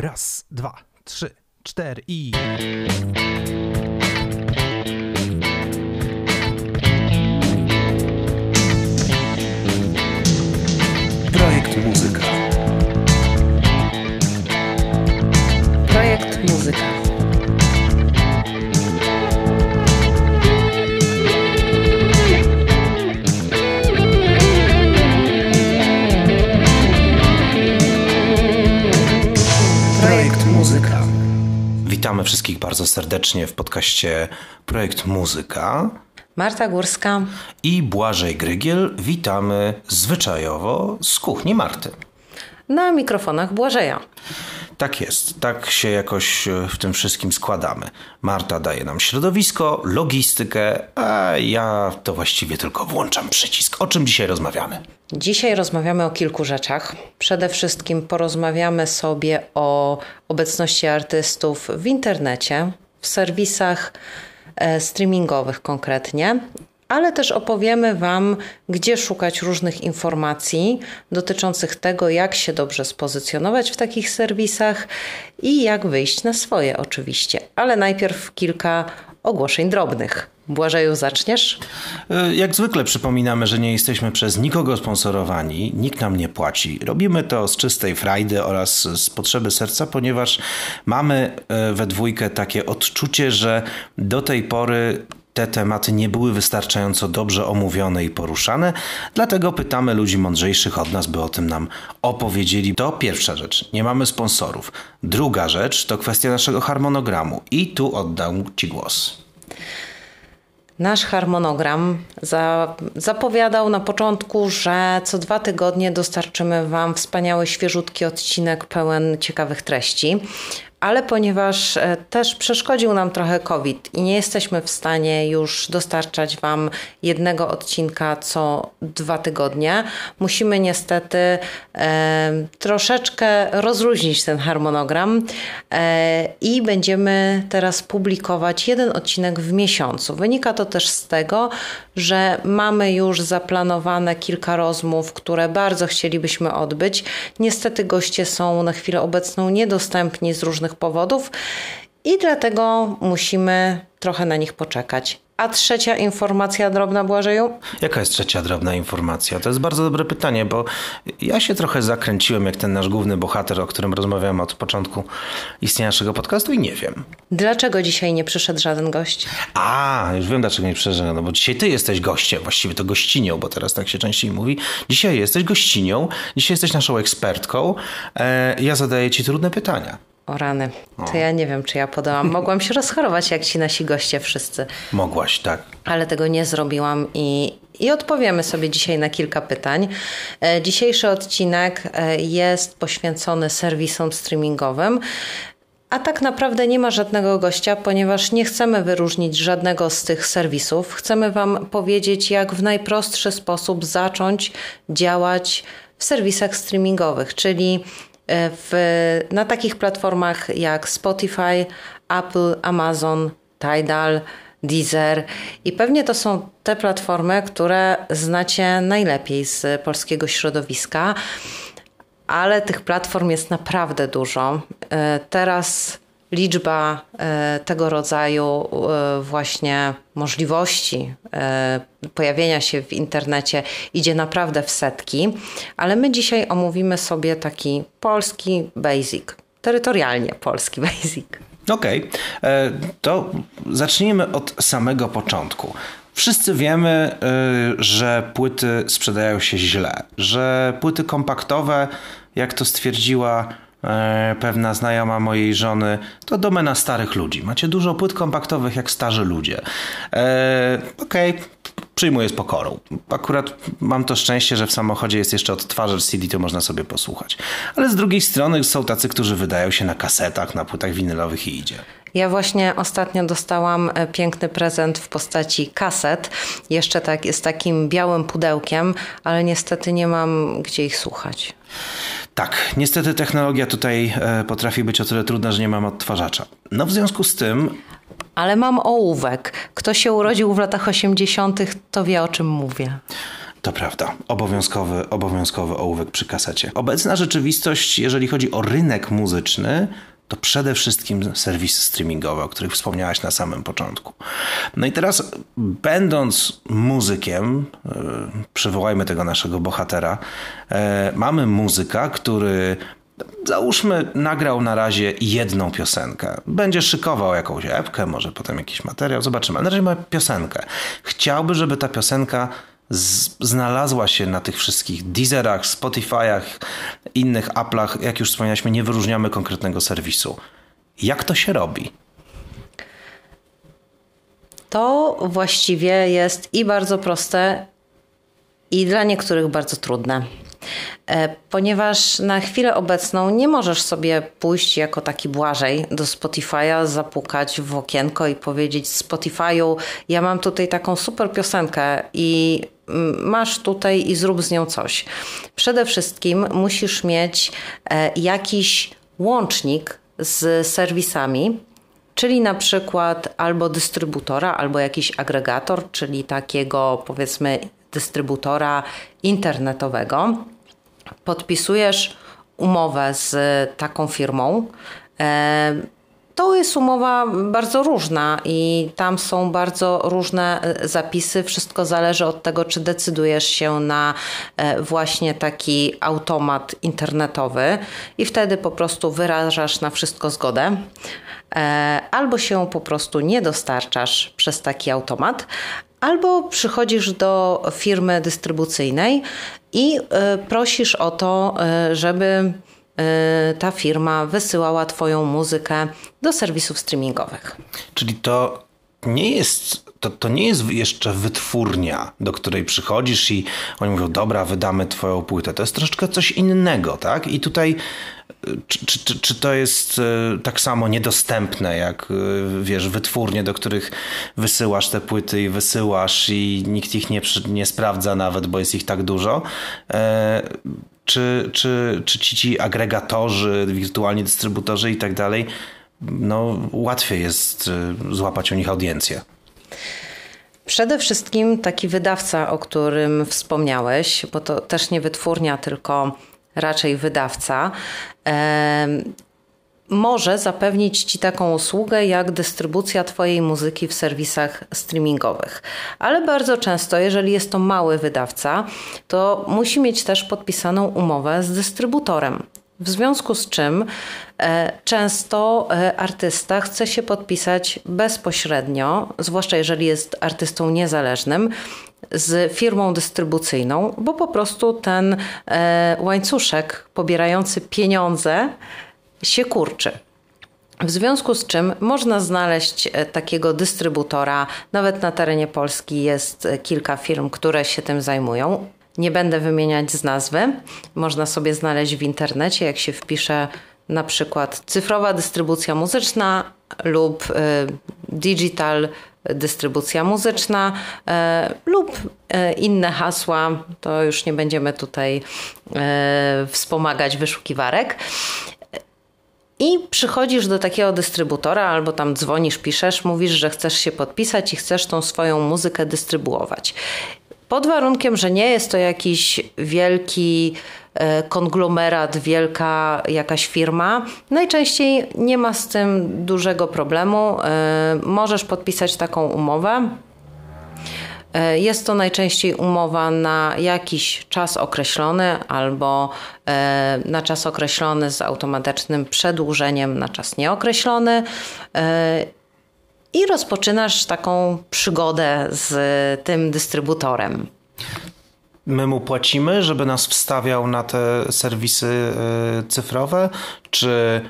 Raz, dwa, trzy, cztery i... wszystkich bardzo serdecznie w podcaście Projekt Muzyka Marta Górska. i Błażej Grygiel. Witamy zwyczajowo z kuchni Marty. Na mikrofonach Błażeja. Tak jest, tak się jakoś e, w tym wszystkim składamy. Marta daje nam środowisko, logistykę, a ja to właściwie tylko włączam przycisk. O czym dzisiaj rozmawiamy? Dzisiaj rozmawiamy o kilku rzeczach. Przede wszystkim porozmawiamy sobie o obecności artystów w internecie, w serwisach e, streamingowych konkretnie, ale też opowiemy Wam, gdzie szukać różnych informacji dotyczących tego, jak się dobrze spozycjonować w takich serwisach i jak wyjść na swoje, oczywiście. Ale najpierw kilka ogłoszeń drobnych. Błażeju, zaczniesz? E, Jak zwykle przypominamy, że nie jesteśmy przez nikogo sponsorowani, nikt nam nie płaci. Robimy to z czystej frajdy oraz z potrzeby serca, ponieważ mamy e, we dwójkę takie odczucie, że do tej pory te tematy nie były wystarczająco dobrze omówione i poruszane, dlatego pytamy ludzi mądrzejszych od nas, by o tym nam opowiedzieli. To pierwsza rzecz, nie mamy sponsorów. Druga rzecz to kwestia naszego harmonogramu i tu oddam Ci głos. Nasz harmonogram za, zapowiadał na początku, że co dwa tygodnie dostarczymy Wam wspaniały, świeżutki odcinek pełen ciekawych treści. Ale ponieważ e, też przeszkodził nam trochę COVID i nie jesteśmy w stanie już dostarczać Wam jednego odcinka co dwa tygodnie, musimy niestety e, troszeczkę rozluźnić ten harmonogram e, i będziemy teraz publikować jeden odcinek w miesiącu. Wynika to też z tego, że mamy już zaplanowane kilka rozmów, które bardzo chcielibyśmy odbyć. Niestety goście są na chwilę obecną niedostępni z różnych powodów i dlatego musimy trochę na nich poczekać. A trzecia informacja drobna, Błażeju? Jaka jest trzecia drobna informacja? To jest bardzo dobre pytanie, bo ja się trochę zakręciłem jak ten nasz główny bohater, o którym rozmawiamy od początku istnienia naszego podcastu i nie wiem. Dlaczego dzisiaj nie przyszedł żaden gość? A, już wiem dlaczego nie przyszedłem, no bo dzisiaj ty jesteś gościem, właściwie to gościnią, bo teraz tak się częściej mówi. Dzisiaj jesteś gościnią, dzisiaj jesteś naszą ekspertką. E, ja zadaję ci trudne pytania. O rany, to ja nie wiem, czy ja podałam. Mogłam się rozchorować, jak ci nasi goście wszyscy, Mogłaś, tak. ale tego nie zrobiłam i, i odpowiemy sobie dzisiaj na kilka pytań. E, Dzisiejszy odcinek e, jest poświęcony serwisom streamingowym. A tak naprawdę nie ma żadnego gościa, ponieważ nie chcemy wyróżnić żadnego z tych serwisów. Chcemy Wam powiedzieć, jak w najprostszy sposób zacząć działać w serwisach streamingowych, czyli w, na takich platformach jak Spotify, Apple, Amazon, Tidal, Deezer i pewnie to są te platformy, które znacie najlepiej z polskiego środowiska ale tych platform jest naprawdę dużo. E, Teraz liczba e, tego rodzaju e, właśnie możliwości e, pojawienia się w internecie idzie naprawdę w setki, ale my dzisiaj omówimy sobie taki polski basic, terytorialnie polski basic. Okej, e, to zacznijmy od samego początku. Wszyscy wiemy, że płyty sprzedają się źle, że płyty kompaktowe, jak to stwierdziła pewna znajoma mojej żony, to domena starych ludzi. Macie dużo płyt kompaktowych jak starzy ludzie. E, Okej, przyjmuję z pokorą. Akurat mam to szczęście, że w samochodzie jest jeszcze odtwarzacz CD, to można sobie posłuchać. Ale z drugiej strony są tacy, którzy wydają się na kasetach, na płytach winylowych i idzie. Ja właśnie ostatnio dostałam e, piękny prezent w postaci kaset, jeszcze tak, z takim białym pudełkiem, ale niestety nie mam gdzie ich słuchać. Tak, niestety technologia tutaj e, potrafi być o tyle trudna, że nie mam odtwarzacza. No w związku z tym Ale mam ołówek. Kto się urodził w latach 80., to wie o czym mówię. To prawda. Obowiązkowy, obowiązkowy ołówek przy kasecie. Obecna rzeczywistość, jeżeli chodzi o rynek muzyczny, to przede wszystkim serwisy streamingowe, o których wspomniałaś na samym początku. No i teraz, będąc muzykiem, yy, przywołajmy tego naszego bohatera, yy, mamy muzyka, który załóżmy, nagrał na razie jedną piosenkę. Będzie szykował jakąś epkę, może potem jakiś materiał, zobaczymy. Ale na razie ma piosenkę. Chciałby, żeby ta piosenka znalazła się na tych wszystkich Deezerach, Spotify'ach, innych Apple'ach. Jak już wspomnialiśmy, nie wyróżniamy konkretnego serwisu. Jak to się robi? To właściwie jest i bardzo proste, i dla niektórych bardzo trudne. E, ponieważ na chwilę obecną nie możesz sobie pójść jako taki Błażej do Spotify'a, zapukać w okienko i powiedzieć Spotify'u, ja mam tutaj taką super piosenkę i mm, masz tutaj i zrób z nią coś. Przede wszystkim musisz mieć e, jakiś łącznik z serwisami, czyli na przykład albo dystrybutora, albo jakiś agregator, czyli takiego powiedzmy dystrybutora internetowego podpisujesz umowę z taką firmą. E, to jest umowa bardzo różna i tam są bardzo różne e, zapisy. Wszystko zależy od tego, czy decydujesz się na e, właśnie taki automat internetowy i wtedy po prostu wyrażasz na wszystko zgodę. Albo się po prostu nie dostarczasz przez taki automat, albo przychodzisz do firmy dystrybucyjnej i e, prosisz o to, e, żeby e, ta firma wysyłała Twoją muzykę do serwisów streamingowych. Czyli to nie jest. To, to nie jest jeszcze wytwórnia, do której przychodzisz i oni mówią, dobra, wydamy twoją płytę. To jest troszeczkę coś innego, tak? I tutaj czy, czy, czy to jest e, tak samo niedostępne jak e, wiesz, wytwórnie, do których wysyłasz te płyty i wysyłasz i nikt ich nie, nie sprawdza nawet, bo jest ich tak dużo? E, czy, czy, czy ci, ci agregatorzy, wirtualni dystrybutorzy i tak dalej, no łatwiej jest złapać u nich audiencję? Przede wszystkim taki wydawca, o którym wspomniałeś, bo to też nie wytwórnia, tylko raczej wydawca, może zapewnić Ci taką usługę jak dystrybucja Twojej muzyki w serwisach streamingowych. Ale bardzo często, jeżeli jest to mały wydawca, to musi mieć też podpisaną umowę z dystrybutorem. W związku z czym e, często e, artysta chce się podpisać bezpośrednio, zwłaszcza jeżeli jest artystą niezależnym, z firmą dystrybucyjną, bo po prostu ten e, łańcuszek pobierający pieniądze się kurczy. W związku z czym można znaleźć takiego dystrybutora, nawet na terenie Polski jest kilka firm, które się tym zajmują. Nie będę wymieniać z nazwy. Można sobie znaleźć w internecie, jak się wpisze na przykład cyfrowa dystrybucja muzyczna lub digital dystrybucja muzyczna y, lub y, inne hasła. To już nie będziemy tutaj wspomagać wyszukiwarek. I przychodzisz do takiego dystrybutora, albo tam dzwonisz, piszesz, mówisz, że chcesz się podpisać i chcesz tą swoją muzykę dystrybuować. Pod warunkiem, że nie jest to jakiś wielki e, konglomerat, wielka jakaś firma. Najczęściej nie ma z tym dużego problemu. E, możesz podpisać taką umowę. E, jest to najczęściej umowa na jakiś czas określony albo na czas określony z automatycznym przedłużeniem na czas nieokreślony i rozpoczynasz taką przygodę z tym dystrybutorem. My mu płacimy, żeby nas wstawiał na te serwisy e, cyfrowe? Czy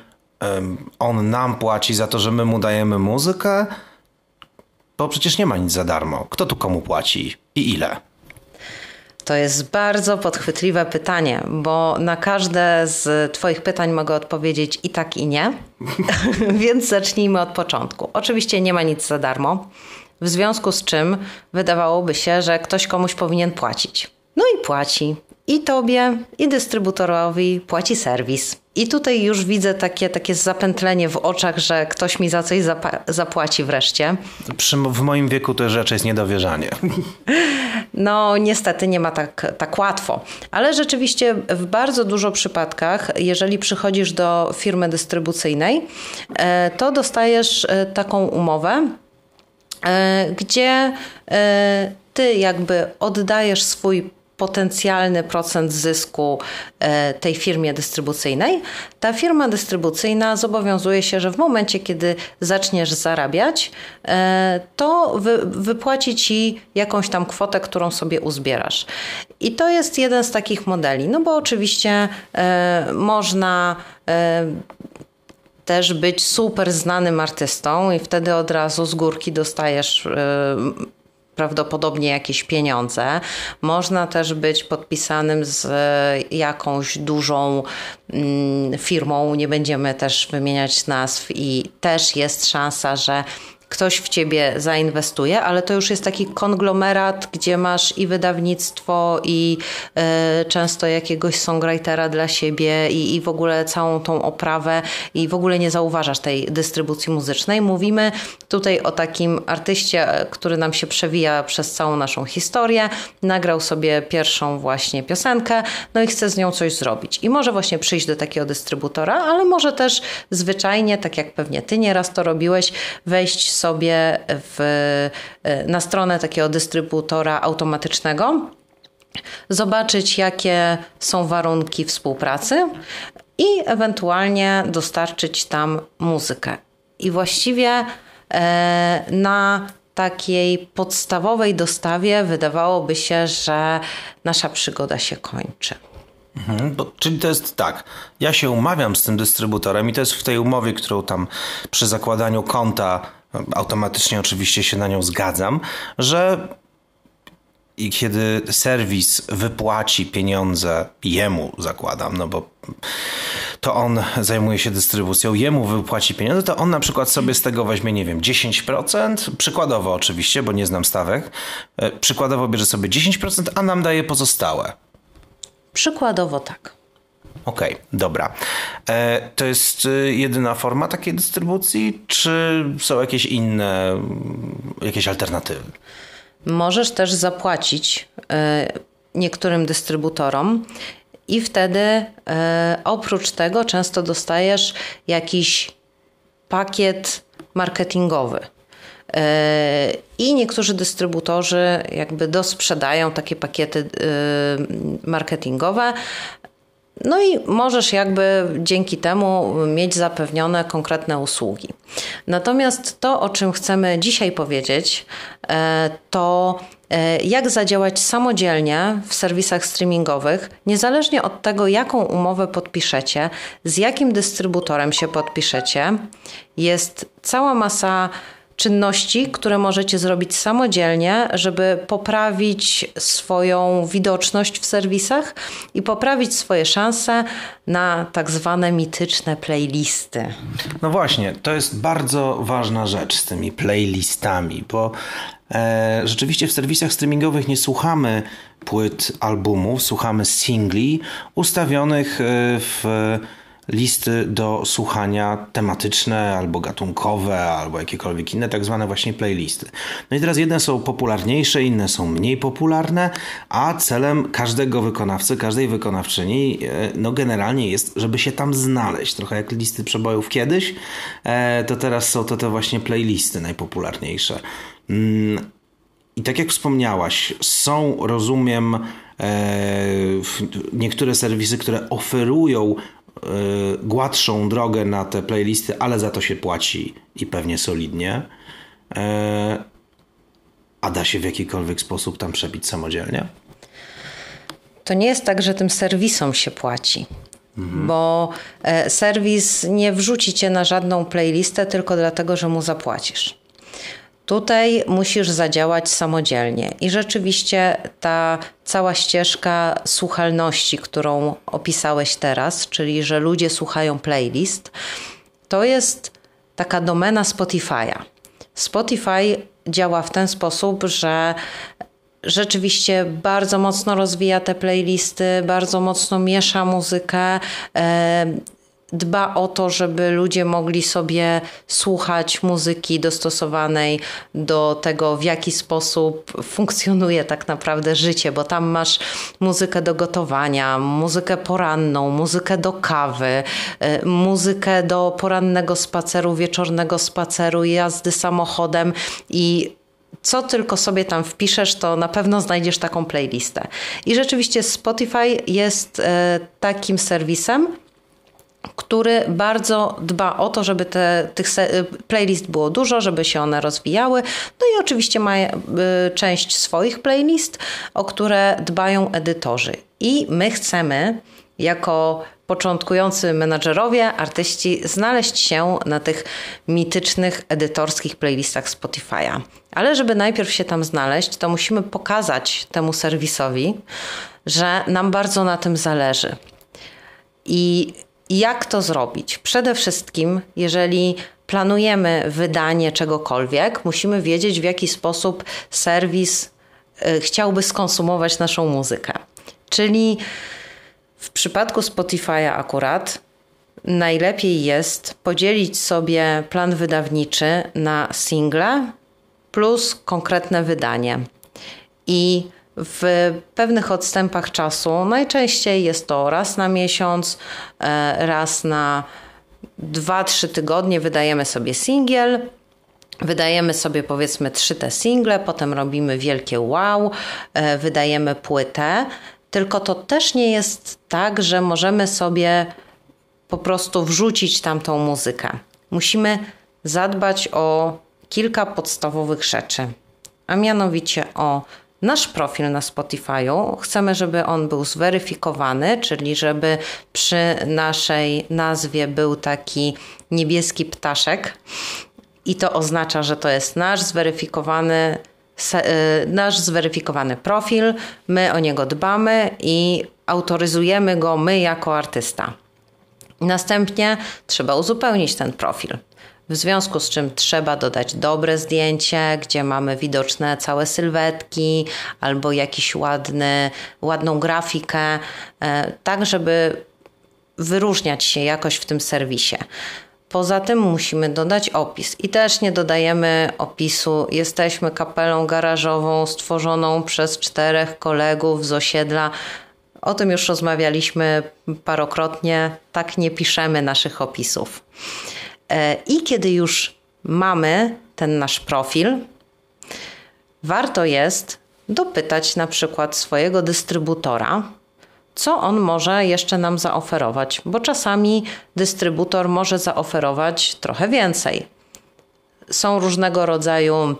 on nam płaci za to, że my mu dajemy muzykę? Bo przecież nie ma nic za darmo. Kto tu komu płaci i ile? To jest bardzo podchwytliwe pytanie, bo na każde z Twoich pytań mogę odpowiedzieć i tak, i nie. Więc zacznijmy od początku. Oczywiście nie ma nic za darmo, w związku z czym wydawałoby się, że ktoś komuś powinien płacić. No i płaci. I tobie, i dystrybutorowi płaci serwis. I tutaj już widzę takie, takie zapętlenie w oczach, że ktoś mi za coś zapłaci wreszcie. Przy, w moim wieku to raczej jest niedowierzanie. No, niestety nie ma tak, tak łatwo. Ale rzeczywiście w bardzo dużo przypadkach, jeżeli przychodzisz do firmy dystrybucyjnej, e, to dostajesz e, taką umowę, e, gdzie ty jakby oddajesz swój potencjalny procent zysku e, tej firmie dystrybucyjnej, ta firma dystrybucyjna zobowiązuje się, że w momencie, kiedy zaczniesz zarabiać, e, to wy, wypłaci ci jakąś tam kwotę, którą sobie uzbierasz. I to jest jeden z takich modeli, no bo oczywiście e, można też być super znanym artystą i wtedy od razu z górki dostajesz prawdopodobnie jakieś pieniądze. Można też być podpisanym z jakąś dużą mm, firmą, nie będziemy też wymieniać nazw, i też jest szansa, że ktoś w ciebie zainwestuje, ale to już jest taki konglomerat, gdzie masz i wydawnictwo, i y, często jakiegoś songwritera dla siebie, i, i w ogóle całą tą oprawę, i w ogóle nie zauważasz tej dystrybucji muzycznej. Mówimy tutaj o takim artyście, który nam się przewija przez całą naszą historię, nagrał sobie pierwszą właśnie piosenkę, no i chce z nią coś zrobić. I może właśnie przyjść do takiego dystrybutora, ale może też zwyczajnie, tak jak pewnie ty nieraz to robiłeś, wejść sobie w, e, na stronę takiego dystrybutora automatycznego, zobaczyć, jakie są warunki współpracy i ewentualnie dostarczyć tam muzykę. I właściwie e, na takiej podstawowej dostawie wydawałoby się, że nasza przygoda się kończy. Mhm, bo, czyli to jest tak, ja się umawiam z tym dystrybutorem i to jest w tej umowie, którą tam przy zakładaniu konta automatycznie oczywiście się na nią zgadzam, że i kiedy serwis wypłaci pieniądze jemu, zakładam, no bo to on zajmuje się dystrybucją, jemu wypłaci pieniądze, to on na przykład sobie z tego weźmie, nie wiem, 10%, przykładowo oczywiście, bo nie znam stawek, e, przykładowo bierze sobie 10%, a nam daje pozostałe. Przykładowo tak. Okej, okay, dobra. E, to jest e, jedyna forma takiej dystrybucji, czy są jakieś inne, jakieś alternatywy? Możesz też zapłacić e, niektórym dystrybutorom i wtedy oprócz tego często dostajesz jakiś pakiet marketingowy. I niektórzy dystrybutorzy jakby dosprzedają takie pakiety marketingowe, no i możesz jakby dzięki temu mieć zapewnione konkretne usługi. Natomiast to, o czym chcemy dzisiaj powiedzieć, e, to e, jak zadziałać samodzielnie w serwisach streamingowych, niezależnie od tego, jaką umowę podpiszecie, z jakim dystrybutorem się podpiszecie. Jest cała masa czynności, które możecie zrobić samodzielnie, żeby poprawić swoją widoczność w serwisach i poprawić swoje szanse na tak zwane mityczne playlisty. No właśnie, to jest bardzo ważna rzecz z tymi playlistami, bo e, rzeczywiście w serwisach streamingowych nie słuchamy płyt albumów, słuchamy singli ustawionych e, w listy do słuchania tematyczne albo gatunkowe, albo jakiekolwiek inne, tak zwane właśnie playlisty. No i teraz jedne są popularniejsze, inne są mniej popularne, a celem każdego wykonawcy, każdej wykonawczyni, e, no generalnie jest, żeby się tam znaleźć. Trochę jak listy przebojów kiedyś, e, to teraz są to te właśnie playlisty najpopularniejsze. Mm, I tak jak wspomniałaś, są, rozumiem, e, niektóre serwisy, które oferują gładszą drogę na te playlisty, ale za to się płaci i pewnie solidnie. Y, a da się w jakikolwiek sposób tam przebić samodzielnie? To nie jest tak, że tym serwisom się płaci. Mhm. Bo e, serwis nie wrzuci cię na żadną playlistę tylko dlatego, że mu zapłacisz. Tutaj musisz zadziałać samodzielnie. I rzeczywiście ta cała ścieżka słuchalności, którą opisałeś teraz, czyli że ludzie słuchają playlist, to jest taka domena Spotify'a. Spotify działa w ten sposób, że rzeczywiście bardzo mocno rozwija te playlisty, bardzo mocno miesza muzykę. Dba o to, żeby ludzie mogli sobie słuchać muzyki dostosowanej do tego, w jaki sposób funkcjonuje tak naprawdę życie, bo tam masz muzykę do gotowania, muzykę poranną, muzykę do kawy, y, muzykę do porannego spaceru, wieczornego spaceru, jazdy samochodem i co tylko sobie tam wpiszesz, to na pewno znajdziesz taką playlistę. I rzeczywiście Spotify jest y, takim serwisem, który bardzo dba o to, żeby te, tych playlist było dużo, żeby się one rozwijały. No i oczywiście ma y, część swoich playlist, o które dbają edytorzy. I my chcemy, jako początkujący menadżerowie, artyści, znaleźć się na tych mitycznych edytorskich playlistach Spotify'a. Ale żeby najpierw się tam znaleźć, to musimy pokazać temu serwisowi, że nam bardzo na tym zależy. I jak to zrobić? Przede wszystkim, jeżeli planujemy wydanie czegokolwiek, musimy wiedzieć, w jaki sposób serwis y, chciałby skonsumować naszą muzykę. Czyli w przypadku Spotify'a akurat najlepiej jest podzielić sobie plan wydawniczy na single plus konkretne wydanie. I w pewnych odstępach czasu. Najczęściej jest to raz na miesiąc, e, raz na 2-3 tygodnie wydajemy sobie singiel. Wydajemy sobie powiedzmy trzy te single, potem robimy wielkie wow, e, wydajemy płytę. Tylko to też nie jest tak, że możemy sobie po prostu wrzucić tamtą muzykę. Musimy zadbać o kilka podstawowych rzeczy, a mianowicie o nasz profil na Spotify'u. Chcemy, żeby on był zweryfikowany, czyli żeby przy naszej nazwie był taki niebieski ptaszek. I to oznacza, że to jest nasz zweryfikowany, y, nasz zweryfikowany profil. My o niego dbamy i autoryzujemy go my jako artysta. Następnie trzeba uzupełnić ten profil w związku z czym trzeba dodać dobre zdjęcie, gdzie mamy widoczne całe sylwetki albo jakiś ładny, ładną grafikę, e, tak żeby wyróżniać się jakoś w tym serwisie. Poza tym musimy dodać opis i też nie dodajemy opisu. Jesteśmy kapelą garażową stworzoną przez czterech kolegów z osiedla. O tym już rozmawialiśmy parokrotnie. Tak nie piszemy naszych opisów. E, I kiedy już mamy ten nasz profil, warto jest dopytać na przykład swojego dystrybutora, co on może jeszcze nam zaoferować, bo czasami dystrybutor może zaoferować trochę więcej. Są różnego rodzaju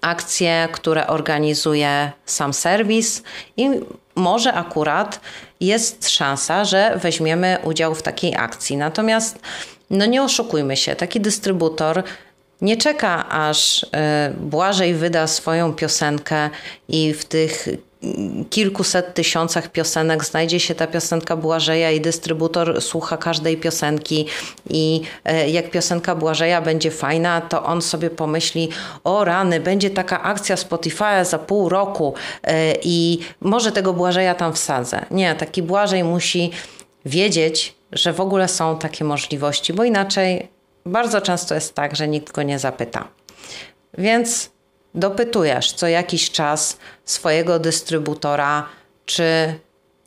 akcje, które organizuje sam serwis i może akurat jest szansa, że weźmiemy udział w takiej akcji. Natomiast no nie oszukujmy się, taki dystrybutor nie czeka, aż y, Błażej wyda swoją piosenkę i w tych kilkuset tysiącach piosenek znajdzie się ta piosenka Błażeja i dystrybutor słucha każdej piosenki i y, jak piosenka Błażeja będzie fajna, to on sobie pomyśli, o rany, będzie taka akcja Spotify za pół roku y, i może tego Błażeja tam wsadzę. Nie, taki Błażej musi wiedzieć, że w ogóle są takie możliwości, bo inaczej bardzo często jest tak, że nikt go nie zapyta. Więc dopytujesz co jakiś czas swojego dystrybutora, czy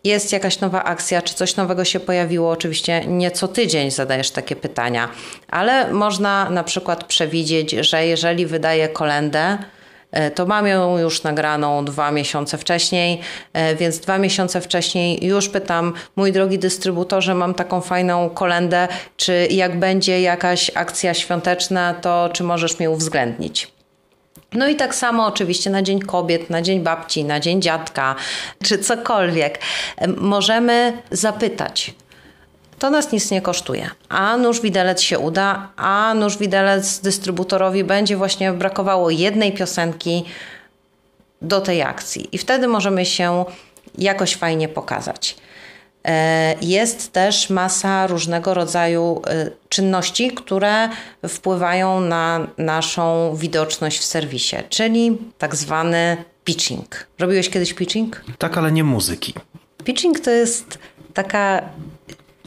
jest jakaś nowa akcja, czy coś nowego się pojawiło. Oczywiście nie co tydzień zadajesz takie pytania, ale można na przykład przewidzieć, że jeżeli wydaje kolendę, to mam ją już nagraną dwa miesiące wcześniej, e, więc dwa miesiące wcześniej już pytam, mój drogi dystrybutorze, mam taką fajną kolendę, czy jak będzie jakaś akcja świąteczna, to czy możesz mnie uwzględnić? No i tak samo oczywiście na Dzień Kobiet, na Dzień Babci, na Dzień Dziadka, czy cokolwiek. E, możemy zapytać, to nas nic nie kosztuje. A nóż widelec się uda, a nóż widelec dystrybutorowi będzie właśnie brakowało jednej piosenki do tej akcji. I wtedy możemy się jakoś fajnie pokazać. E, jest też masa różnego rodzaju e, czynności, które wpływają na naszą widoczność w serwisie, czyli tak zwany pitching. Robiłeś kiedyś pitching? Tak, ale nie muzyki. Pitching to jest taka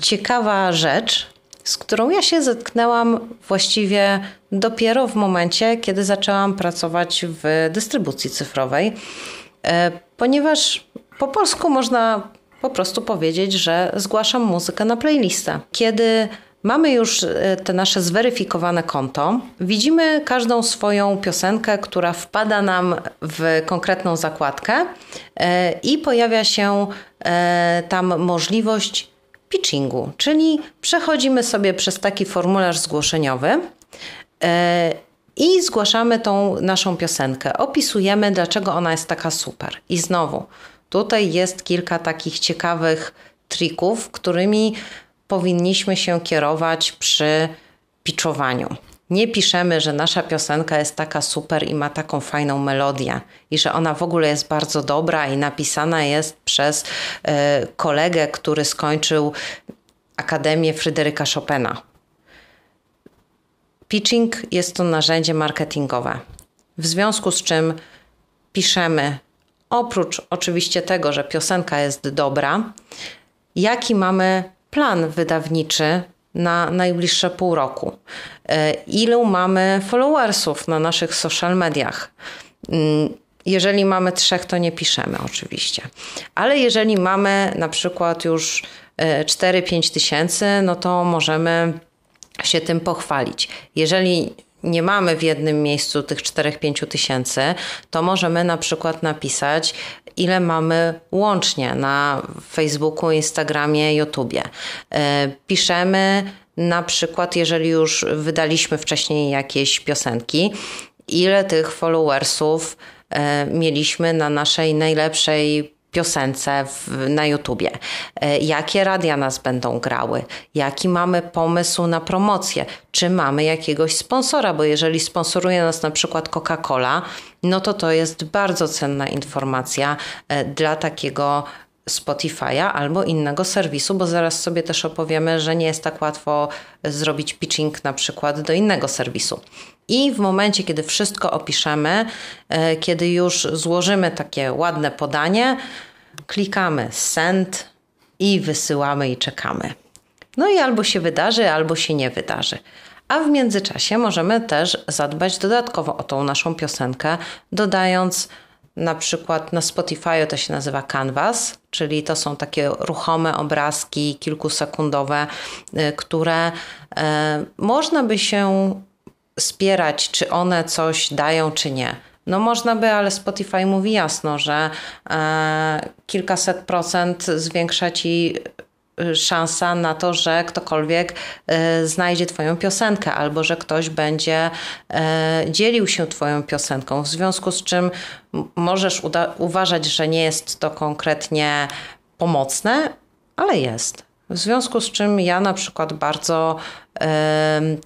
ciekawa rzecz, z którą ja się zetknęłam właściwie dopiero w momencie, kiedy zaczęłam pracować w dystrybucji cyfrowej, e, ponieważ po polsku można po prostu powiedzieć, że zgłaszam muzykę na playlistę. Kiedy Mamy już e, te nasze zweryfikowane konto. Widzimy każdą swoją piosenkę, która wpada nam w konkretną zakładkę e, i pojawia się tam możliwość pitchingu, czyli przechodzimy sobie przez taki formularz zgłoszeniowy e, i zgłaszamy tą naszą piosenkę. Opisujemy, dlaczego ona jest taka super. I znowu, tutaj jest kilka takich ciekawych trików, którymi powinniśmy się kierować przy pitchowaniu nie piszemy, że nasza piosenka jest taka super i ma taką fajną melodię i że ona w ogóle jest bardzo dobra i napisana jest przez y, kolegę, który skończył Akademię Fryderyka Chopina. Pitching jest to narzędzie marketingowe. W związku z czym piszemy, oprócz oczywiście tego, że piosenka jest dobra, jaki mamy plan wydawniczy na najbliższe pół roku. E, ilu mamy followersów na naszych social mediach? Mm, jeżeli mamy trzech, to nie piszemy oczywiście. Ale jeżeli mamy na przykład już 4-5 e, tysięcy, no to możemy się tym pochwalić. Jeżeli nie mamy w jednym miejscu tych 4-5 tysięcy, to możemy na przykład napisać, ile mamy łącznie na Facebooku, Instagramie, YouTubie. E, piszemy na przykład, jeżeli już wydaliśmy wcześniej jakieś piosenki, ile tych followersów e, mieliśmy na naszej najlepszej piosence w, na YouTubie, e, jakie radia nas będą grały, jaki mamy pomysł na promocję, czy mamy jakiegoś sponsora, bo jeżeli sponsoruje nas na przykład Coca-Cola, no to to jest bardzo cenna informacja e, dla takiego Spotify'a albo innego serwisu, bo zaraz sobie też opowiemy, że nie jest tak łatwo zrobić pitching na przykład do innego serwisu. I w momencie, kiedy wszystko opiszemy, e, kiedy już złożymy takie ładne podanie, klikamy send i wysyłamy i czekamy. No i albo się wydarzy, albo się nie wydarzy. A w międzyczasie możemy też zadbać dodatkowo o tą naszą piosenkę, dodając na przykład na Spotify to się nazywa Canvas, czyli to są takie ruchome obrazki kilkusekundowe, y, które y, można by się spierać, czy one coś dają, czy nie. No można by, ale Spotify mówi jasno, że e, kilkaset procent zwiększa ci Y, szansa na to, że ktokolwiek y, znajdzie Twoją piosenkę albo że ktoś będzie y, dzielił się Twoją piosenką. W związku z czym możesz uważać, że nie jest to konkretnie pomocne, ale jest. W związku z czym ja na przykład bardzo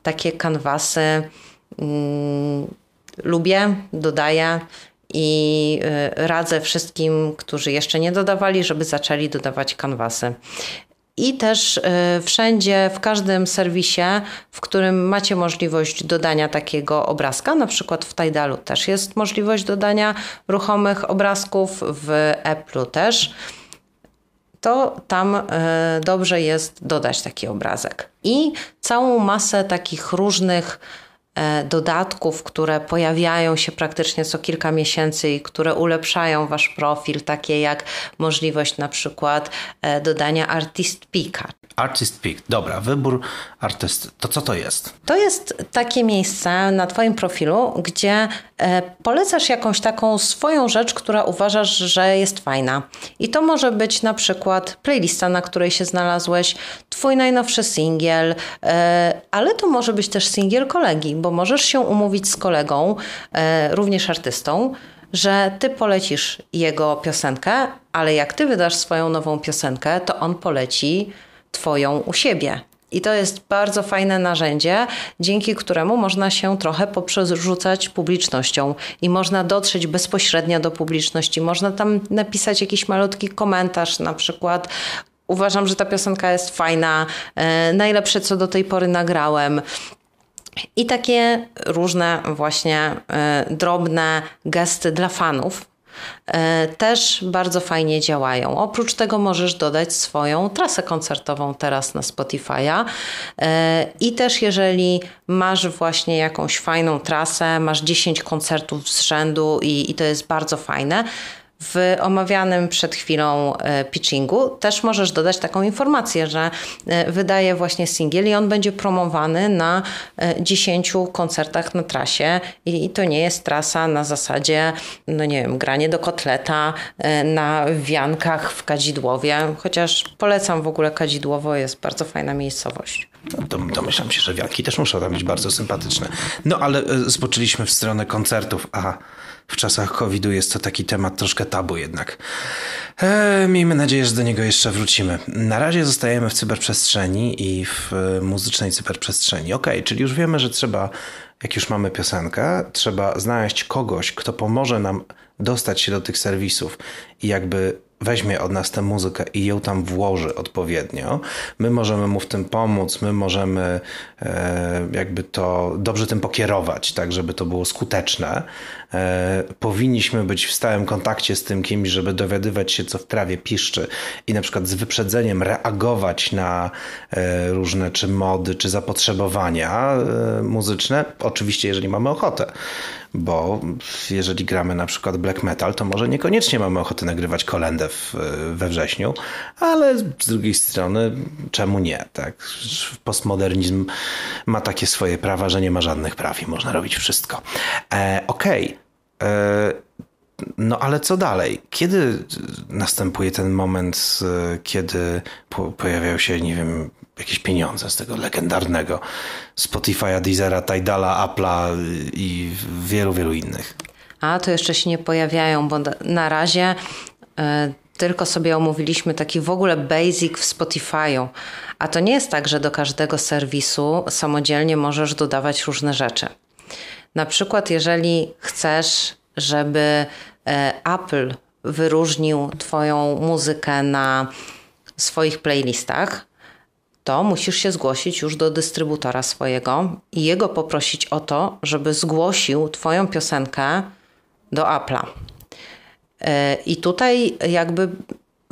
takie kanwasy mm, lubię, dodaję i radzę wszystkim, którzy jeszcze nie dodawali, żeby zaczęli dodawać kanwasy. I też y, wszędzie, w każdym serwisie, w którym macie możliwość dodania takiego obrazka, na przykład w Tidalu też jest możliwość dodania ruchomych obrazków, w Apple'u też, to tam y, dobrze jest dodać taki obrazek. I całą masę takich różnych E, dodatków, które pojawiają się praktycznie co kilka miesięcy i które ulepszają wasz profil, takie jak możliwość na przykład e, dodania Artist Pika. Artist Pick, dobra, wybór artysty. To co to jest? To jest takie miejsce na Twoim profilu, gdzie e, polecasz jakąś taką swoją rzecz, która uważasz, że jest fajna. I to może być na przykład playlista, na której się znalazłeś, Twój najnowszy singiel, ale to może być też singiel kolegi, bo możesz się umówić z kolegą, e, również artystą, że ty polecisz jego piosenkę, ale jak ty wydasz swoją nową piosenkę, to on poleci twoją u siebie. I to jest bardzo fajne narzędzie, dzięki któremu można się trochę poprzerzucać publicznością i można dotrzeć bezpośrednio do publiczności. Można tam napisać jakiś malutki komentarz, na przykład uważam, że ta piosenka jest fajna, e, najlepsze co do tej pory nagrałem. I takie różne właśnie y, drobne gesty dla fanów e, też bardzo fajnie działają. Oprócz tego możesz dodać swoją trasę koncertową teraz na Spotify'a e, i też jeżeli masz właśnie jakąś fajną trasę, masz 10 koncertów z rzędu i, i to jest bardzo fajne, w omawianym przed chwilą e, pitchingu też możesz dodać taką informację, że e, wydaje właśnie singiel i on będzie promowany na 10 e, koncertach na trasie i to nie jest trasa na zasadzie, no nie wiem, granie do kotleta na wiankach w Kadzidłowie, chociaż polecam w ogóle Kadzidłowo, jest bardzo fajna miejscowość. No, domyślam się, że wianki też muszą tam być bardzo sympatyczne. No ale spoczęliśmy w stronę koncertów, a w czasach COVID-u jest to taki temat troszkę tabu jednak. E, miejmy nadzieję, że do niego jeszcze wrócimy. Na razie zostajemy w cyberprzestrzeni i w e, muzycznej cyberprzestrzeni. Ok, czyli już wiemy, że trzeba, jak już mamy piosenkę, trzeba znaleźć kogoś, kto pomoże nam dostać się do tych serwisów i jakby weźmie od nas tę muzykę i ją tam włoży odpowiednio, my możemy mu w tym pomóc, my możemy e, jakby to dobrze tym pokierować, tak, żeby to było skuteczne. E, powinniśmy być w stałym kontakcie z tym kimś, żeby dowiadywać się, co w trawie piszczy i na przykład z wyprzedzeniem reagować na e, różne czy mody, czy zapotrzebowania muzyczne. Oczywiście, jeżeli mamy ochotę bo jeżeli gramy na przykład black metal, to może niekoniecznie mamy ochotę nagrywać kolendę we wrześniu, ale z drugiej strony czemu nie, tak? Postmodernizm ma takie swoje prawa, że nie ma żadnych praw i można robić wszystko. E, Okej. Okay. No ale co dalej? Kiedy następuje ten moment, kiedy pojawiają się, nie wiem, jakieś pieniądze z tego legendarnego Spotify'a, Deezera, Tidala, Apple'a i wielu, wielu innych. A to jeszcze się nie pojawiają, bo na razie y, tylko sobie omówiliśmy taki w ogóle basic w Spotify'u. A to nie jest tak, że do każdego serwisu samodzielnie możesz dodawać różne rzeczy. Na przykład, jeżeli chcesz, żeby y, Apple wyróżnił Twoją muzykę na swoich playlistach, to musisz się zgłosić już do dystrybutora swojego i jego poprosić o to, żeby zgłosił Twoją piosenkę do Apple'a. E, I tutaj jakby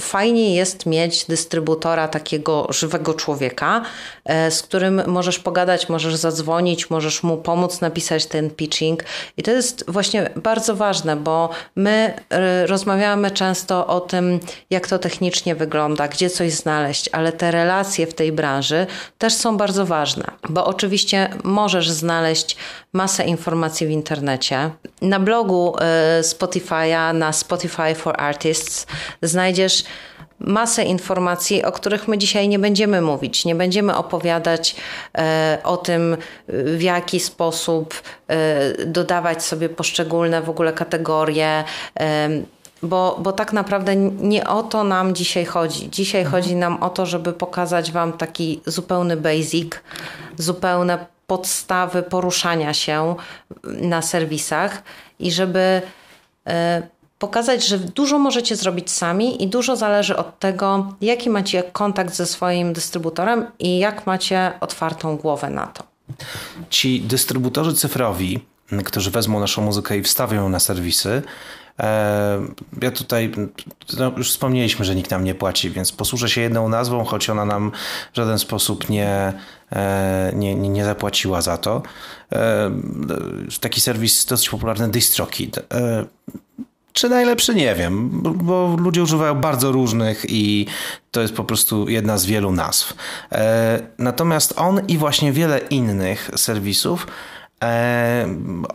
fajnie jest mieć dystrybutora takiego żywego człowieka, e, z którym możesz pogadać, możesz zadzwonić, możesz mu pomóc napisać ten pitching. I to jest właśnie bardzo ważne, bo my e, rozmawiamy często o tym, jak to technicznie wygląda, gdzie coś znaleźć, ale te relacje w tej branży też są bardzo ważne, bo oczywiście możesz znaleźć masę informacji w internecie. Na blogu e, Spotify'a, na Spotify for Artists znajdziesz masę informacji, o których my dzisiaj nie będziemy mówić. Nie będziemy opowiadać e, o tym, w jaki sposób e, dodawać sobie poszczególne w ogóle kategorie. E, bo, bo tak naprawdę nie o to nam dzisiaj chodzi. Dzisiaj mhm. chodzi nam o to, żeby pokazać Wam taki zupełny basic, zupełne podstawy poruszania się na serwisach i żeby e, pokazać, że dużo możecie zrobić sami i dużo zależy od tego, jaki macie kontakt ze swoim dystrybutorem i jak macie otwartą głowę na to. Ci dystrybutorzy cyfrowi, którzy wezmą naszą muzykę i wstawią ją na serwisy, e, ja tutaj no już wspomnieliśmy, że nikt nam nie płaci, więc posłużę się jedną nazwą, choć ona nam w żaden sposób nie, e, nie, nie zapłaciła za to. E, taki serwis dosyć popularny DistroKid czy najlepszy, nie wiem, bo, ludzie używają bardzo różnych i to jest po prostu jedna z wielu nazw. E, natomiast on i właśnie wiele innych serwisów e,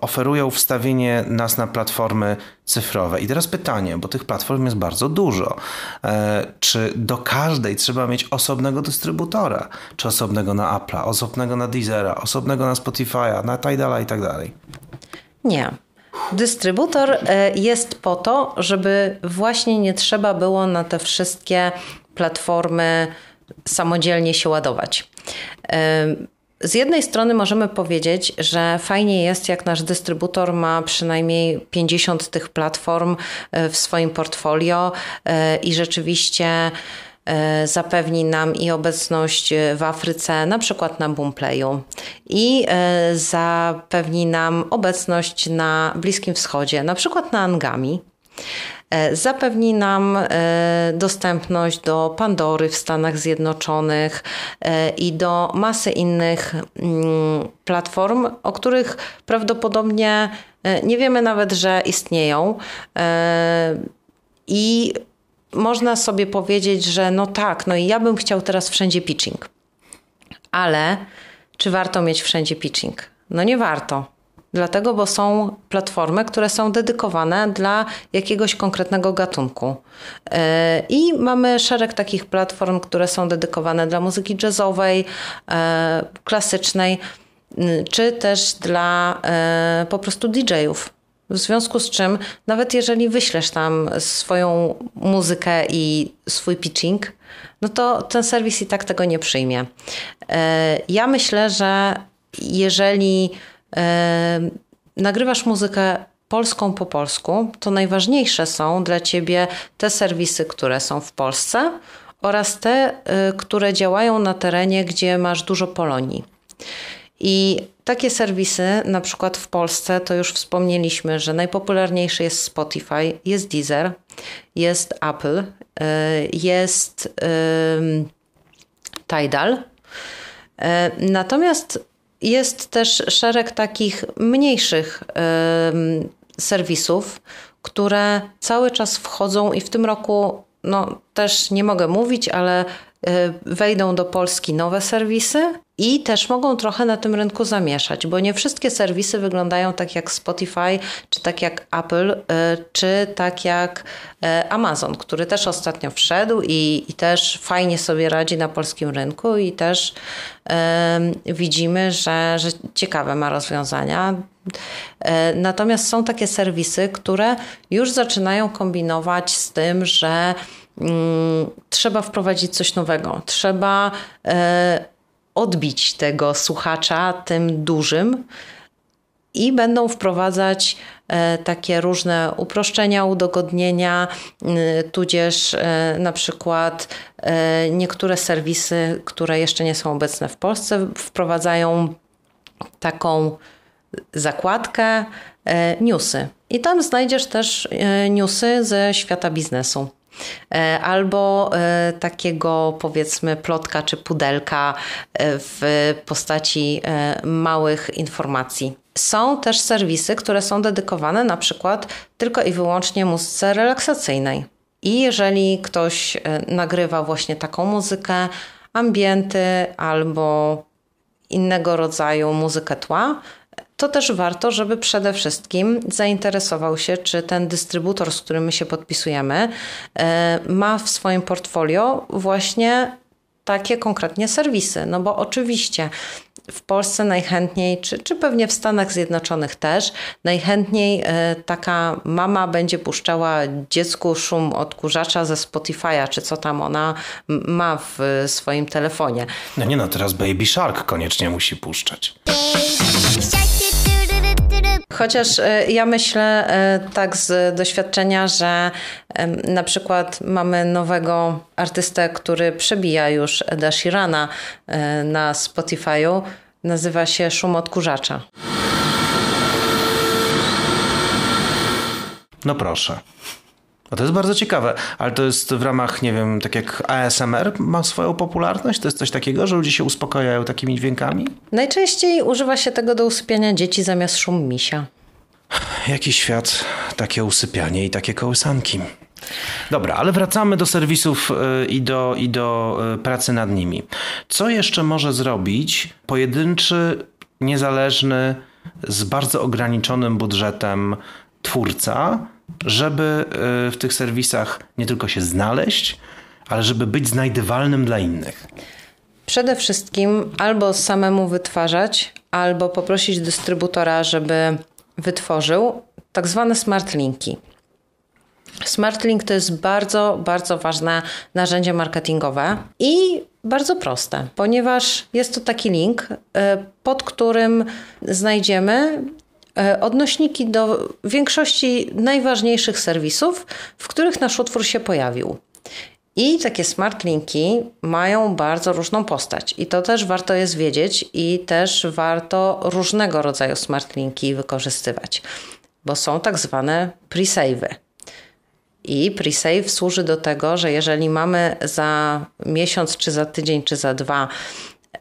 oferują wstawienie nas na platformy cyfrowe. I teraz pytanie, bo tych platform jest bardzo dużo. E, czy do każdej trzeba mieć osobnego dystrybutora? Czy osobnego na Apple'a, osobnego na Deezera, osobnego na Spotify'a, na Tidala i tak dalej? Nie. Dystrybutor e, jest po to, żeby właśnie nie trzeba było na te wszystkie platformy samodzielnie się ładować. E, z jednej strony możemy powiedzieć, że fajnie jest, jak nasz dystrybutor ma przynajmniej 50 tych platform e, w swoim portfolio i rzeczywiście zapewni nam i obecność w Afryce, na przykład na Boomplayu, i e, zapewni nam obecność na Bliskim Wschodzie, na przykład na Angami. E, zapewni nam e, dostępność do Pandory w Stanach Zjednoczonych e, i do masy innych mm, platform, o których prawdopodobnie nie wiemy nawet, że istnieją. I można sobie powiedzieć, że no tak, no i ja bym chciał teraz wszędzie pitching. Ale czy warto mieć wszędzie pitching? No nie warto. Dlatego, bo są platformy, które są dedykowane dla jakiegoś konkretnego gatunku. E, I mamy szereg takich platform, które są dedykowane dla muzyki jazzowej, e, klasycznej, czy też dla e, po prostu DJ-ów. W związku z czym, nawet jeżeli wyślesz tam swoją muzykę i swój pitching, no to ten serwis i tak tego nie przyjmie. Ja myślę, że jeżeli nagrywasz muzykę polską po polsku, to najważniejsze są dla ciebie te serwisy, które są w Polsce oraz te, y, które działają na terenie, gdzie masz dużo Polonii. I takie serwisy, na przykład w Polsce, to już wspomnieliśmy, że najpopularniejszy jest Spotify, jest Deezer, jest Apple, y, jest Tidal. Y, natomiast jest też szereg takich mniejszych serwisów, które cały czas wchodzą i w tym roku no, też nie mogę mówić, ale wejdą do Polski nowe serwisy i też mogą trochę na tym rynku zamieszać, bo nie wszystkie serwisy wyglądają tak jak Spotify, czy tak jak Apple, e, czy tak jak e, Amazon, który też ostatnio wszedł i, i też fajnie sobie radzi na polskim rynku i też widzimy, że, że ciekawe ma rozwiązania. E, natomiast są takie serwisy, które już zaczynają kombinować z tym, że mm, trzeba wprowadzić coś nowego, trzeba odbić tego słuchacza tym dużym i będą wprowadzać e, takie różne uproszczenia, udogodnienia, tudzież e, na przykład e, niektóre serwisy, które jeszcze nie są obecne w Polsce, wprowadzają taką zakładkę newsy. I tam znajdziesz też newsy ze świata biznesu. E, albo e, takiego powiedzmy plotka czy pudelka e, w postaci małych informacji. Są też serwisy, które są dedykowane na przykład tylko i wyłącznie muzyce relaksacyjnej. I jeżeli ktoś nagrywa właśnie taką muzykę, ambienty albo innego rodzaju muzykę tła, to też warto, żeby przede wszystkim zainteresował się, czy ten dystrybutor, z którym my się podpisujemy, e, ma w swoim portfolio właśnie takie konkretnie serwisy. No bo oczywiście w Polsce najchętniej, czy, czy pewnie w Stanach Zjednoczonych też, najchętniej e, taka mama będzie puszczała dziecku szum odkurzacza ze Spotify'a, czy co tam ona ma w swoim telefonie. No nie no, teraz Baby Shark koniecznie musi puszczać. Chociaż e, ja myślę e, tak z doświadczenia, że na przykład mamy nowego artystę, który przebija już Eda Shirana e, na Spotify'u. Nazywa się Szum Odkurzacza. No proszę. No to jest bardzo ciekawe, ale to jest w ramach, nie wiem, tak jak ASMR ma swoją popularność? To jest coś takiego, że ludzie się uspokajają takimi dźwiękami? Najczęściej używa się tego do usypiania dzieci zamiast szum misia. Jaki świat, takie usypianie i takie kołysanki. Dobra, ale wracamy do serwisów y, i do, i do y, pracy nad nimi. Co jeszcze może zrobić pojedynczy, niezależny, z bardzo ograniczonym budżetem twórca, żeby y, w tych serwisach nie tylko się znaleźć, ale żeby być znajdywalnym dla innych? Przede wszystkim albo samemu wytwarzać, albo poprosić dystrybutora, żeby wytworzył tak zwane smart linki. Smart Link to jest bardzo, bardzo ważne narzędzie marketingowe i bardzo proste, ponieważ jest to taki link, e, pod którym znajdziemy e, odnośniki do większości najważniejszych serwisów, w których nasz utwór się pojawił. I takie smart linki mają bardzo różną postać i to też warto jest wiedzieć i też warto różnego rodzaju smart linki wykorzystywać, bo są tak zwane pre-save'y. I pre-save służy do tego, że jeżeli mamy za miesiąc, czy za tydzień, czy za dwa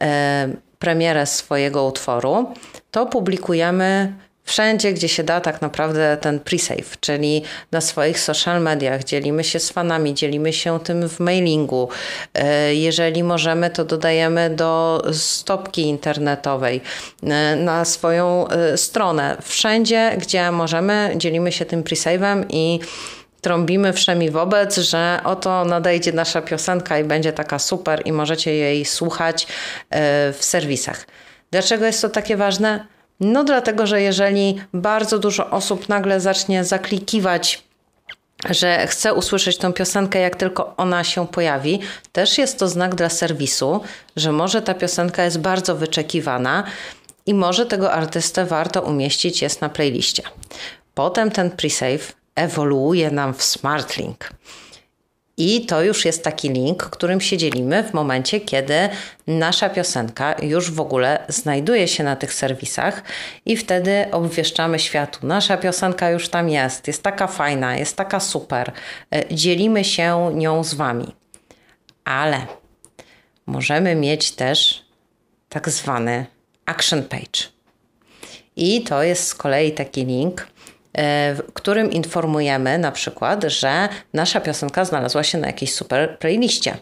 e, premierę swojego utworu, to publikujemy wszędzie, gdzie się da tak naprawdę ten pre-save, czyli na swoich social mediach. Dzielimy się z fanami, dzielimy się tym w mailingu. E, jeżeli możemy, to dodajemy do stopki internetowej e, na swoją e, stronę. Wszędzie, gdzie możemy, dzielimy się tym pre-save'em i trąbimy wszemi wobec, że oto nadejdzie nasza piosenka i będzie taka super i możecie jej słuchać w serwisach. Dlaczego jest to takie ważne? No dlatego, że jeżeli bardzo dużo osób nagle zacznie zaklikiwać że chce usłyszeć tą piosenkę, jak tylko ona się pojawi, też jest to znak dla serwisu, że może ta piosenka jest bardzo wyczekiwana i może tego artystę warto umieścić jest na playliście. Potem ten pre-save ewoluuje nam w SmartLink. I to już jest taki link, którym się dzielimy w momencie, kiedy nasza piosenka już w ogóle znajduje się na tych serwisach i wtedy obwieszczamy światu. Nasza piosenka już tam jest, jest taka fajna, jest taka super. E, dzielimy się nią z Wami. Ale możemy mieć też tak zwany action page. I to jest z kolei taki link, w którym informujemy na przykład, że nasza piosenka znalazła się na jakiejś super playliście.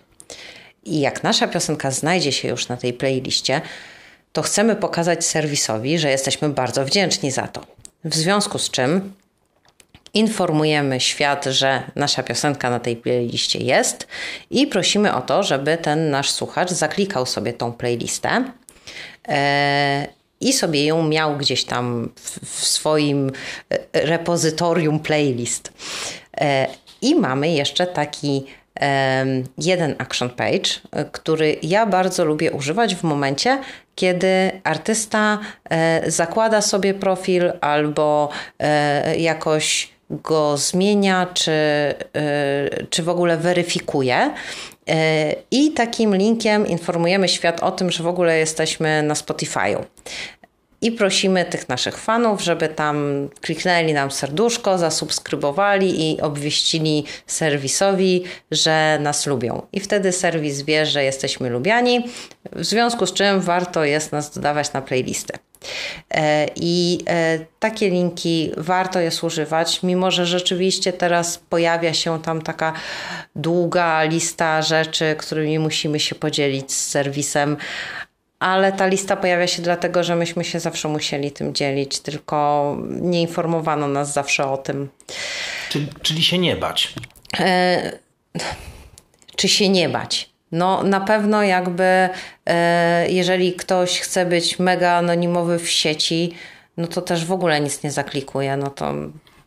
I jak nasza piosenka znajdzie się już na tej playliście, to chcemy pokazać serwisowi, że jesteśmy bardzo wdzięczni za to. W związku z czym informujemy świat, że nasza piosenka na tej playliście jest i prosimy o to, żeby ten nasz słuchacz zaklikał sobie tą playlistę. I sobie ją miał gdzieś tam w, swoim e, repozytorium playlist. E, I mamy jeszcze taki jeden action page, e, który ja bardzo lubię używać w momencie, kiedy artysta zakłada sobie profil albo jakoś go zmienia, czy, czy w ogóle weryfikuje. I takim linkiem informujemy świat o tym, że w ogóle jesteśmy na Spotify'u. I prosimy tych naszych fanów, żeby tam kliknęli nam serduszko, zasubskrybowali i obwieścili serwisowi, że nas lubią. I wtedy serwis wie, że jesteśmy lubiani, w związku z czym warto jest nas dodawać na playlisty. E, I e, takie linki warto jest używać, mimo że rzeczywiście teraz pojawia się tam taka długa lista rzeczy, którymi musimy się podzielić z serwisem, ale ta lista pojawia się dlatego, że myśmy się zawsze musieli tym dzielić, tylko nie informowano nas zawsze o tym. Czyli, czyli się nie bać. E, czy się nie bać? No, na pewno jakby, e, jeżeli ktoś chce być mega anonimowy w sieci, no to też w ogóle nic nie zaklikuje. No to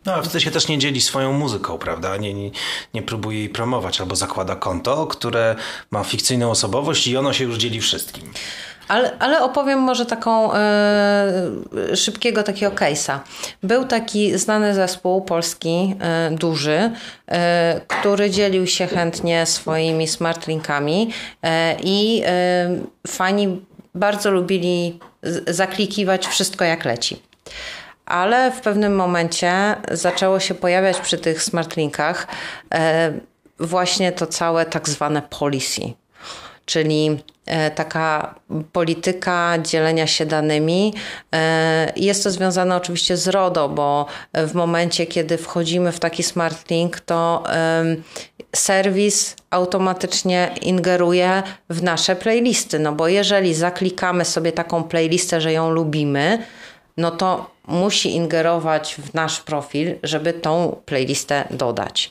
no, ale wtedy się też nie dzieli swoją muzyką, prawda? Nie, nie, nie próbuje jej promować albo zakłada konto, które ma fikcyjną osobowość i ono się już dzieli wszystkim. Ale, ale opowiem może taką e, szybkiego takiego case'a. Był taki znany zespół polski, e, duży, e, który dzielił się chętnie swoimi smartlinkami i fani bardzo lubili zaklikiwać wszystko jak leci. Ale w pewnym momencie zaczęło się pojawiać przy tych smartlinkach właśnie to całe tak zwane policy czyli e, taka polityka dzielenia się danymi. E, jest to związane oczywiście z RODO, bo w momencie, kiedy wchodzimy w taki smart link, to serwis automatycznie ingeruje w nasze playlisty. No bo jeżeli zaklikamy sobie taką playlistę, że ją lubimy, no to musi ingerować w nasz profil, żeby tą playlistę dodać.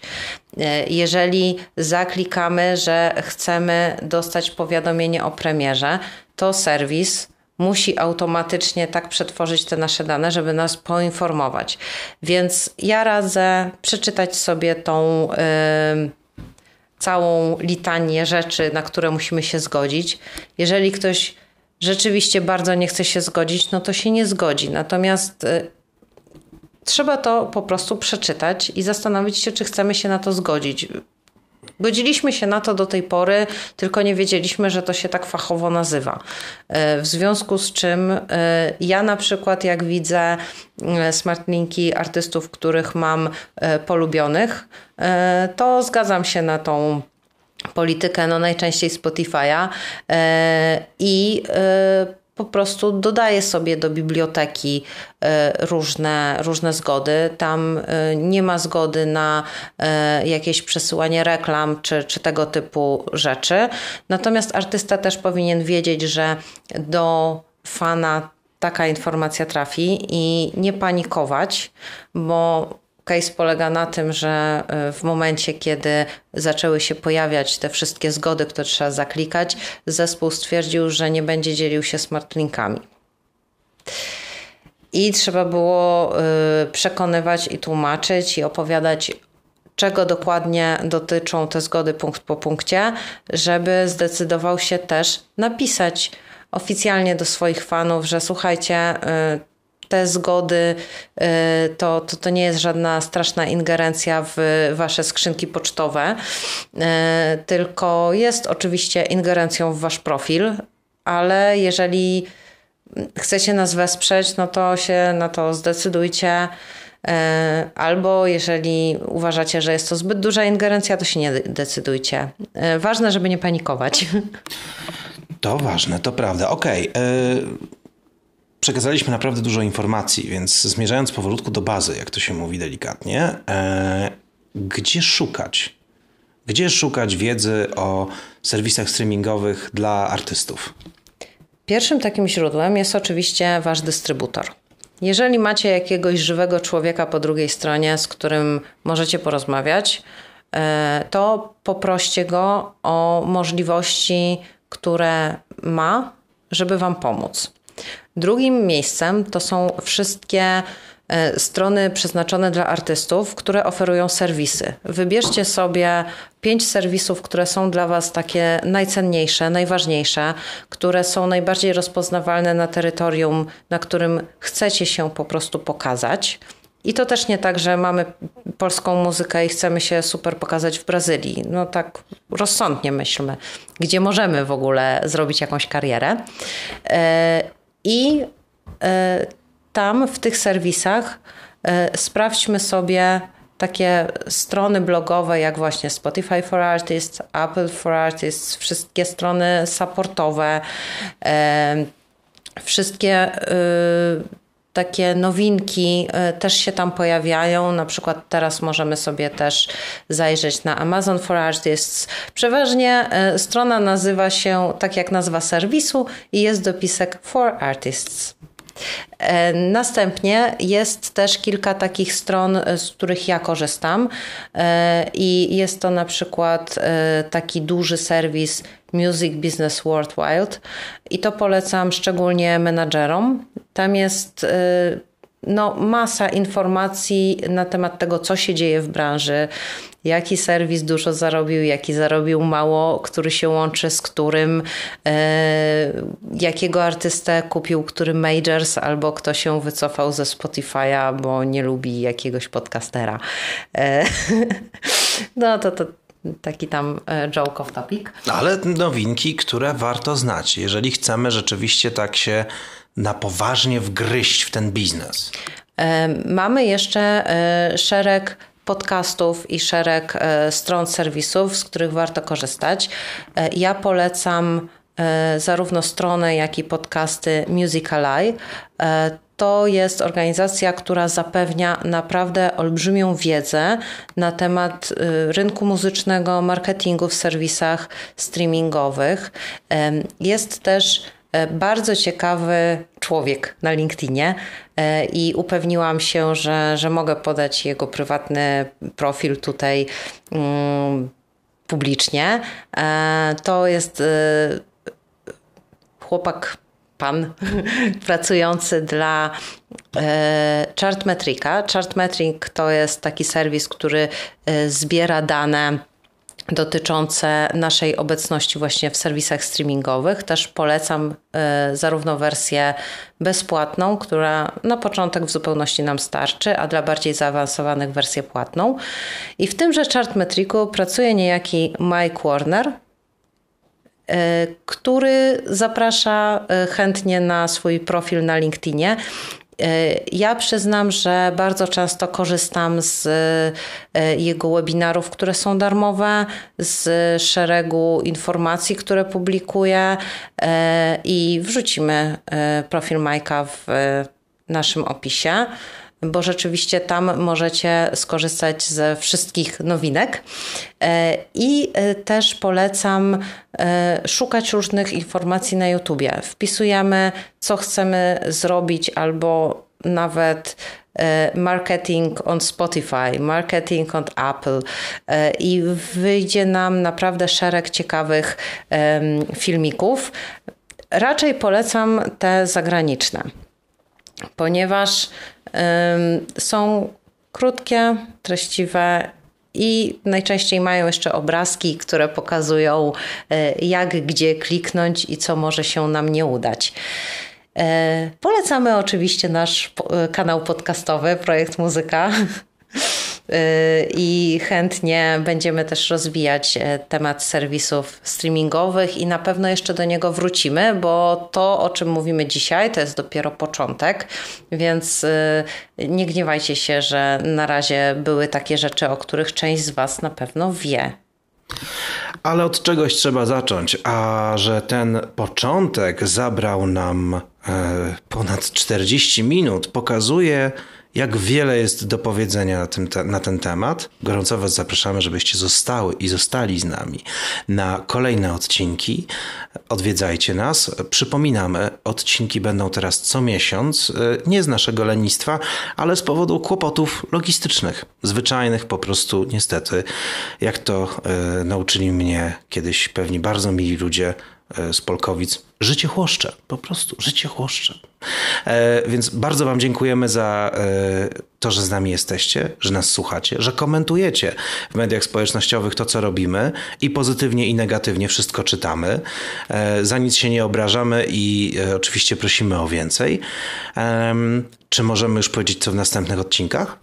E, jeżeli zaklikamy, że chcemy dostać powiadomienie o premierze, to serwis musi automatycznie tak przetworzyć te nasze dane, żeby nas poinformować. Więc ja radzę przeczytać sobie tą yy, całą litanię rzeczy, na które musimy się zgodzić. Jeżeli ktoś rzeczywiście bardzo nie chce się zgodzić, no to się nie zgodzi. Natomiast y, trzeba to po prostu przeczytać i zastanowić się, czy chcemy się na to zgodzić. Godziliśmy się na to do tej pory, tylko nie wiedzieliśmy, że to się tak fachowo nazywa. W związku z czym ja na przykład, jak widzę smartlinki artystów, których mam polubionych, to zgadzam się na tą politykę, no najczęściej Spotify'a i po prostu dodaje sobie do biblioteki e, różne, różne zgody. Tam e, nie ma zgody na e, jakieś przesyłanie reklam czy, czy tego typu rzeczy. Natomiast artysta też powinien wiedzieć, że do fana taka informacja trafi i nie panikować, bo case polega na tym, że e, w momencie, kiedy zaczęły się pojawiać te wszystkie zgody, które trzeba zaklikać, zespół stwierdził, że nie będzie dzielił się smartlinkami. I trzeba było e, przekonywać i tłumaczyć i opowiadać, czego dokładnie dotyczą te zgody punkt po punkcie, żeby zdecydował się też napisać oficjalnie do swoich fanów, że słuchajcie, e, te zgody y, to, to, to nie jest żadna straszna ingerencja w wasze skrzynki pocztowe, y, tylko jest oczywiście ingerencją w wasz profil, ale jeżeli chcecie nas wesprzeć, no to się na to zdecydujcie. Y, albo jeżeli uważacie, że jest to zbyt duża ingerencja, to się nie decydujcie. Ważne, żeby nie panikować. To ważne, to prawda. Okej. Okay przekazaliśmy naprawdę dużo informacji, więc zmierzając powolutku do bazy, jak to się mówi delikatnie, e, gdzie szukać? Gdzie szukać wiedzy o serwisach streamingowych dla artystów? Pierwszym takim źródłem jest oczywiście wasz dystrybutor. Jeżeli macie jakiegoś żywego człowieka po drugiej stronie, z którym możecie porozmawiać, e, to poproście go o możliwości, które ma, żeby Wam pomóc. Drugim miejscem to są wszystkie e, strony przeznaczone dla artystów, które oferują serwisy. Wybierzcie sobie pięć serwisów, które są dla Was takie najcenniejsze, najważniejsze, które są najbardziej rozpoznawalne na terytorium, na którym chcecie się po prostu pokazać. I to też nie tak, że mamy polską muzykę i chcemy się super pokazać w Brazylii. No tak rozsądnie myślmy, gdzie możemy w ogóle zrobić jakąś karierę. I e, tam w tych serwisach e, sprawdźmy sobie takie strony blogowe, jak właśnie Spotify for Artists, Apple for Artists, wszystkie strony supportowe, e, wszystkie takie nowinki też się tam pojawiają. Na przykład teraz możemy sobie też zajrzeć na Amazon for Artists. Przeważnie strona nazywa się tak jak nazwa serwisu i jest dopisek for artists. E, następnie jest też kilka takich stron, e, z których ja korzystam e, i jest to na przykład taki duży serwis Music Business Worldwide i to polecam szczególnie menadżerom. Tam jest no, masa informacji na temat tego, co się dzieje w branży, jaki serwis dużo zarobił, jaki zarobił mało, który się łączy z którym, e, jakiego artystę kupił który majors, albo kto się wycofał ze Spotify'a, bo nie lubi jakiegoś podcastera. E, no to, to taki tam e, joke of topic. Ale nowinki, które warto znać, jeżeli chcemy rzeczywiście tak się na poważnie wgryźć w ten biznes. Mamy jeszcze szereg podcastów i szereg e, stron serwisów, z których warto korzystać. E, ja polecam e, zarówno stronę, jak i podcasty Musicaleye. To jest organizacja, która zapewnia naprawdę olbrzymią wiedzę na temat rynku muzycznego, marketingu w serwisach streamingowych. Jest też bardzo ciekawy człowiek na LinkedInie e, i upewniłam się, że, że mogę podać jego prywatny profil tutaj um, publicznie. E, to jest chłopak, pan pracujący dla Chartmetrika. Chartmetric to jest taki serwis, który zbiera dane dotyczące naszej obecności właśnie w serwisach streamingowych. Też polecam y, zarówno wersję bezpłatną, która na początek w zupełności nam starczy, a dla bardziej zaawansowanych wersję płatną. I w tymże Chartmetricu pracuje niejaki Mike Warner, y, który zaprasza chętnie na swój profil na LinkedInie ja przyznam, że bardzo często korzystam z e, jego webinarów, które są darmowe, z szeregu informacji, które publikuje e, i wrzucimy e, profil Majka w naszym opisie bo rzeczywiście tam możecie skorzystać ze wszystkich nowinek. E, I e, też polecam e, szukać różnych informacji na YouTubie. Wpisujemy, co chcemy zrobić, albo nawet marketing on Spotify, marketing on Apple i wyjdzie nam naprawdę szereg ciekawych filmików. Raczej polecam te zagraniczne ponieważ są krótkie, treściwe i najczęściej mają jeszcze obrazki, które pokazują, e, jak gdzie kliknąć i co może się nam nie udać. E, polecamy oczywiście nasz e, kanał podcastowy Projekt Muzyka. i chętnie będziemy też rozwijać e, temat serwisów streamingowych i na pewno jeszcze do niego wrócimy, bo to, o czym mówimy dzisiaj, to jest dopiero początek, więc e, nie gniewajcie się, że na razie były takie rzeczy, o których część z Was na pewno wie. Ale od czegoś trzeba zacząć, a że ten początek zabrał nam e, ponad 40 minut, pokazuje, jak wiele jest do powiedzenia na, tym, na ten temat. Gorąco Was zapraszamy, żebyście zostały i zostali z nami na kolejne odcinki. Odwiedzajcie nas. Przypominamy, odcinki będą teraz co miesiąc, e, nie z naszego lenistwa, ale z powodu kłopotów logistycznych, zwyczajnych po prostu, niestety, jak to e, nauczyli mnie kiedyś pewni bardzo mili ludzie z Polkowic. Życie chłoszcze, po prostu życie chłoszcze. E, więc bardzo Wam dziękujemy za e, to, że z nami jesteście, że nas słuchacie, że komentujecie w mediach społecznościowych to, co robimy i pozytywnie i negatywnie wszystko czytamy. E, za nic się nie obrażamy i e, oczywiście prosimy o więcej. czy możemy już powiedzieć, co w następnych odcinkach?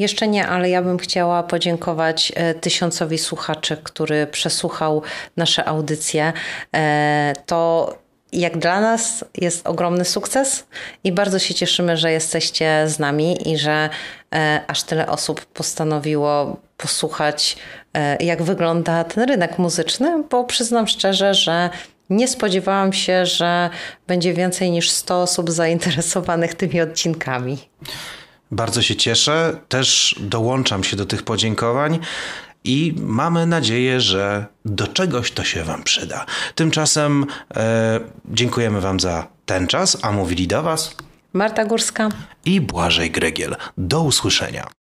Jeszcze nie, ale ja bym chciała podziękować e, tysiącowi słuchaczy, który przesłuchał nasze audycje. E, to jak dla nas jest ogromny sukces i bardzo się cieszymy, że jesteście z nami i że e, aż tyle osób postanowiło posłuchać, jak wygląda ten rynek muzyczny, bo przyznam szczerze, że nie spodziewałam się, że będzie więcej niż 100 osób zainteresowanych tymi odcinkami. Bardzo się cieszę, też dołączam się do tych podziękowań i mamy nadzieję, że do czegoś to się Wam przyda. Tymczasem e, dziękujemy Wam za ten czas, a mówili do Was Marta Górska i Błażej Gregiel. Do usłyszenia.